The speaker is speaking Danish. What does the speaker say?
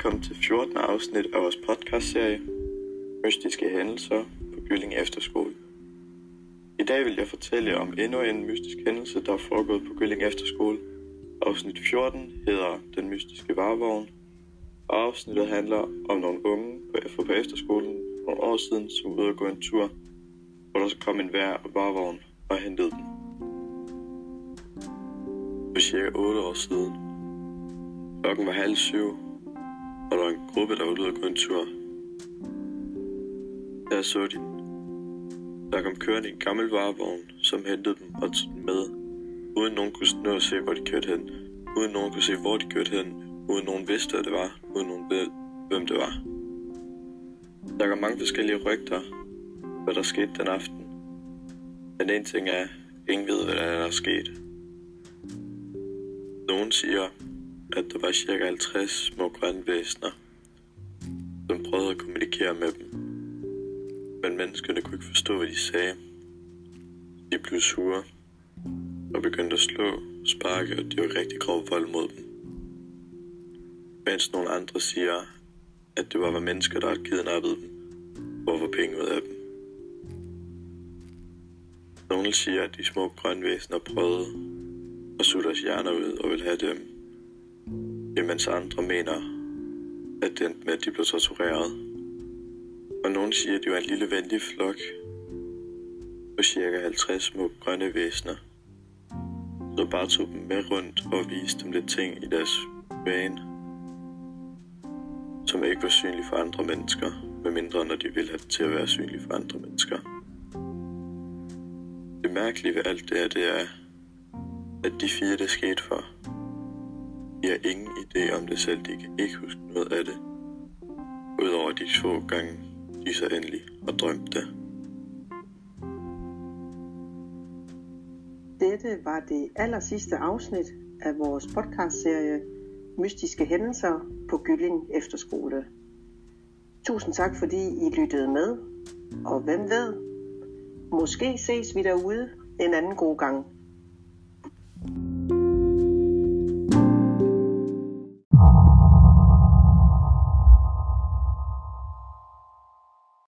Velkommen til 14. afsnit af vores podcastserie Mystiske hændelser på Gylling Efterskole. I dag vil jeg fortælle om endnu en mystisk hændelse, der er foregået på Gylling Efterskole. Afsnit 14 hedder Den mystiske varevogn, og afsnittet handler om nogle unge på, på efterskolen nogle år siden, som ude at gå en tur, hvor der så kom en hver varevogn og hentede dem. For cirka 8 år siden. Klokken var halv syv, og der var en gruppe, der var ude at gå en tur. Der så de der kom kørende en gammel varevogn, som hentede dem og tog dem med, uden nogen kunne nå at se, hvor de kørte hen, uden nogen kunne se, hvor de kørte hen, uden nogen vidste, hvad det var, uden nogen ved, hvem det var. Der kom mange forskellige rygter, hvad der skete den aften. Men en ting er, ingen ved, hvad der er sket. Nogen siger, at der var cirka 50 små grønne væsener, som prøvede at kommunikere med dem. Men menneskerne kunne ikke forstå, hvad de sagde. De blev sure og begyndte at slå, sparke, og de var rigtig grov vold mod dem. Mens nogle andre siger, at det var mennesker, der havde kidnappet dem for at få penge ud af dem. Nogle siger, at de små grønne væsener prøvede at sutte deres hjerner ud og ville have dem, imens andre mener, at det endte med, at de blev tortureret. Og nogle siger, at det var en lille venlig flok på cirka 50 små grønne væsener, så bare tog dem med rundt og viste dem lidt ting i deres bane, som ikke var synlige for andre mennesker, medmindre når de ville have det til at være synlige for andre mennesker. Det mærkelige ved alt det her, det er, at de fire, det skete for, de har ingen idé om det selv. De kan ikke huske noget af det. Udover de få gange, de så endelig har drømt det. Dette var det aller sidste afsnit af vores podcastserie Mystiske Hændelser på Gylling Efterskole. Tusind tak, fordi I lyttede med. Og hvem ved, måske ses vi derude en anden god gang.